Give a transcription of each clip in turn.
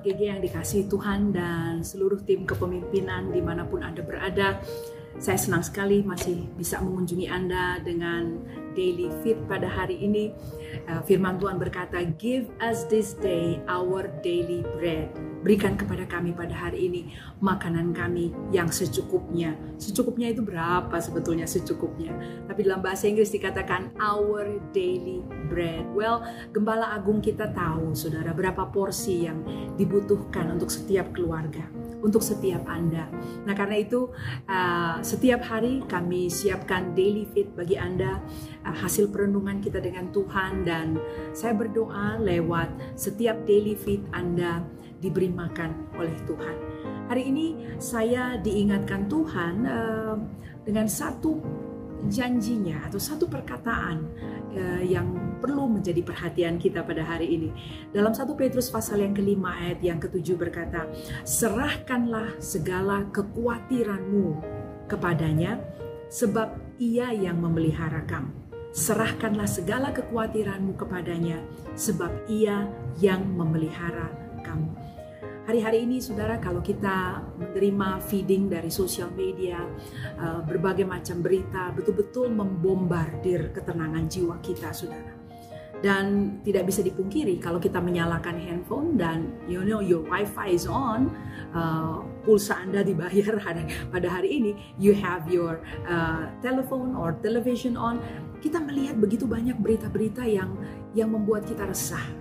Sobat GG yang dikasih Tuhan dan seluruh tim kepemimpinan di mana pun Anda berada. Saya senang sekali masih bisa mengunjungi Anda dengan Daily Fit pada hari ini. Uh, firman Tuhan berkata, Give us this day our daily bread. Berikan kepada kami pada hari ini makanan kami yang secukupnya. Secukupnya itu berapa sebetulnya secukupnya? Tapi dalam bahasa Inggris dikatakan our daily bread. Well, Gembala Agung kita tahu, saudara, berapa porsi yang dibutuhkan untuk setiap keluarga untuk setiap Anda. Nah, karena itu uh, setiap hari kami siapkan daily fit bagi Anda uh, hasil perenungan kita dengan Tuhan dan saya berdoa lewat setiap daily fit Anda diberi makan oleh Tuhan. Hari ini saya diingatkan Tuhan uh, dengan satu janjinya atau satu perkataan uh, yang perlu menjadi perhatian kita pada hari ini. Dalam satu Petrus pasal yang kelima ayat yang ketujuh berkata, serahkanlah segala kekhawatiranmu kepadanya, sebab ia yang memelihara kamu. Serahkanlah segala kekhawatiranmu kepadanya, sebab ia yang memelihara kamu. Hari-hari ini saudara kalau kita menerima feeding dari sosial media, uh, berbagai macam berita betul-betul membombardir ketenangan jiwa kita saudara. Dan tidak bisa dipungkiri kalau kita menyalakan handphone dan you know your wifi is on, uh, pulsa Anda dibayar pada hari ini, you have your uh, telephone or television on, kita melihat begitu banyak berita-berita yang yang membuat kita resah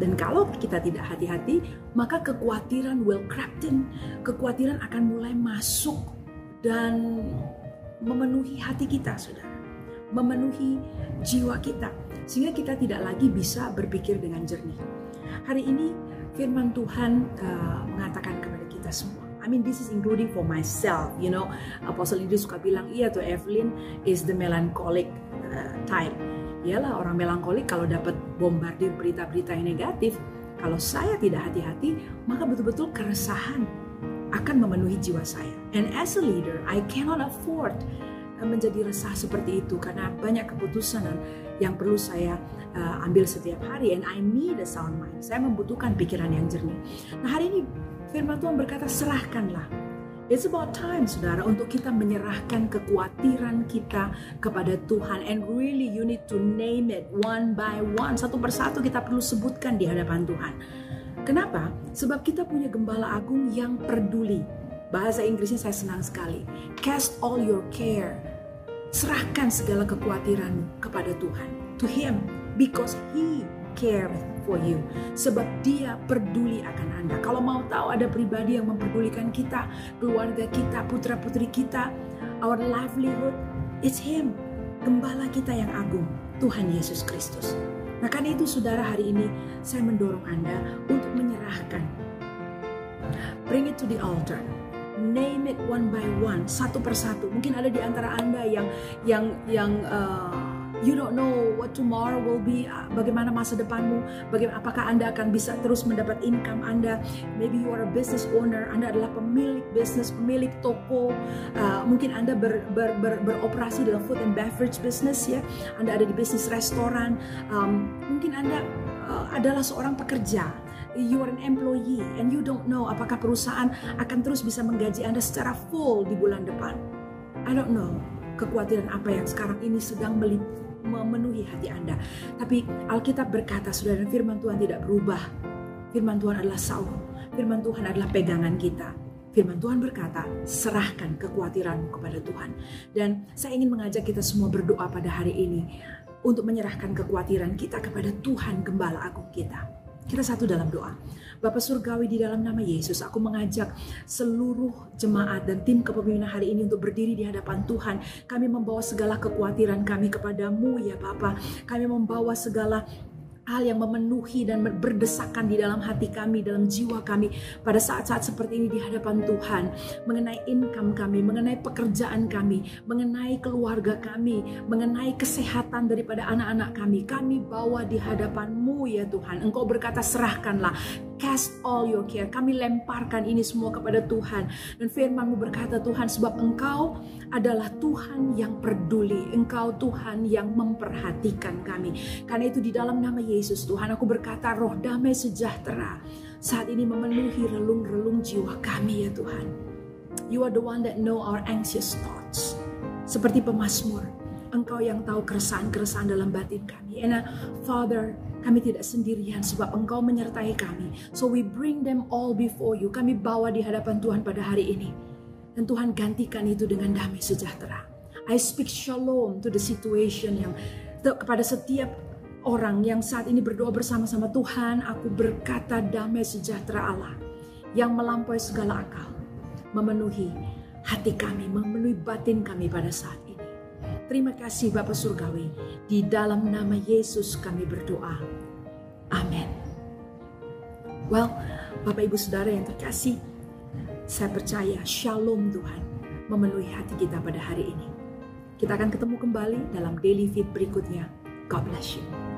dan kalau kita tidak hati-hati, maka kekhawatiran creep in. Kekhawatiran akan mulai masuk dan memenuhi hati kita, saudara. Memenuhi jiwa kita. Sehingga kita tidak lagi bisa berpikir dengan jernih. Hari ini firman Tuhan uh, mengatakan kepada kita semua. I mean this is including for myself, you know. Apostle Idris suka bilang, iya tuh Evelyn is the melancholic uh, type Ialah orang melankolik kalau dapat bombardir berita-berita yang negatif, kalau saya tidak hati-hati, maka betul-betul keresahan akan memenuhi jiwa saya. And as a leader, I cannot afford uh, menjadi resah seperti itu karena banyak keputusan yang perlu saya uh, ambil setiap hari and I need a sound mind. Saya membutuhkan pikiran yang jernih. Nah, hari ini firman Tuhan berkata serahkanlah It's about time, saudara, untuk kita menyerahkan kekhawatiran kita kepada Tuhan. And really, you need to name it one by one. Satu persatu kita perlu sebutkan di hadapan Tuhan. Kenapa? Sebab kita punya gembala agung yang peduli. Bahasa Inggrisnya saya senang sekali. Cast all your care. Serahkan segala kekhawatiranmu kepada Tuhan. To Him. Because He care for you sebab dia peduli akan Anda. Kalau mau tahu ada pribadi yang memperdulikan kita, keluarga kita, putra-putri kita, our livelihood, it's him. Gembala kita yang agung, Tuhan Yesus Kristus. Nah karena itu saudara hari ini saya mendorong Anda untuk menyerahkan. Bring it to the altar. Name it one by one, satu persatu. Mungkin ada di antara Anda yang yang yang uh, You don't know what tomorrow will be. Ah, bagaimana masa depanmu? Bagaimana apakah Anda akan bisa terus mendapat income Anda? Maybe you are a business owner. Anda adalah pemilik bisnis, pemilik toko. Uh, mungkin Anda ber, ber, ber, beroperasi dalam food and beverage business ya. Anda ada di bisnis restoran. Um, mungkin Anda uh, adalah seorang pekerja you are an employee and you don't know apakah perusahaan akan terus bisa menggaji Anda secara full di bulan depan. I don't know kekhawatiran apa yang sekarang ini sedang memenuhi hati Anda. Tapi Alkitab berkata, saudara firman Tuhan tidak berubah. Firman Tuhan adalah saul. Firman Tuhan adalah pegangan kita. Firman Tuhan berkata, serahkan kekhawatiranmu kepada Tuhan. Dan saya ingin mengajak kita semua berdoa pada hari ini untuk menyerahkan kekhawatiran kita kepada Tuhan Gembala Agung kita. Kita satu dalam doa. Bapak Surgawi di dalam nama Yesus, aku mengajak seluruh jemaat dan tim kepemimpinan hari ini untuk berdiri di hadapan Tuhan. Kami membawa segala kekhawatiran kami kepadamu ya Bapak. Kami membawa segala hal yang memenuhi dan berdesakan di dalam hati kami, dalam jiwa kami pada saat-saat seperti ini di hadapan Tuhan, mengenai income kami, mengenai pekerjaan kami, mengenai keluarga kami, mengenai kesehatan daripada anak-anak kami. Kami bawa di hadapan-Mu ya Tuhan. Engkau berkata serahkanlah cast all your care. Kami lemparkan ini semua kepada Tuhan. Dan firman-Mu berkata Tuhan sebab Engkau adalah Tuhan yang peduli. Engkau Tuhan yang memperhatikan kami. Karena itu di dalam nama Yesus Tuhan aku berkata roh damai sejahtera saat ini memenuhi relung-relung jiwa kami ya Tuhan. You are the one that know our anxious thoughts. Seperti pemazmur, Engkau yang tahu keresahan-keresahan dalam batin kami. And uh, Father, kami tidak sendirian sebab Engkau menyertai kami. So we bring them all before you. Kami bawa di hadapan Tuhan pada hari ini. Dan Tuhan gantikan itu dengan damai sejahtera. I speak shalom to the situation yang kepada setiap orang yang saat ini berdoa bersama-sama Tuhan, aku berkata damai sejahtera Allah yang melampaui segala akal, memenuhi hati kami, memenuhi batin kami pada saat ini. Terima kasih Bapak Surgawi. Di dalam nama Yesus kami berdoa. Amin. Well, Bapak Ibu Saudara yang terkasih, saya percaya shalom Tuhan memenuhi hati kita pada hari ini. Kita akan ketemu kembali dalam Daily Fit berikutnya. God bless you.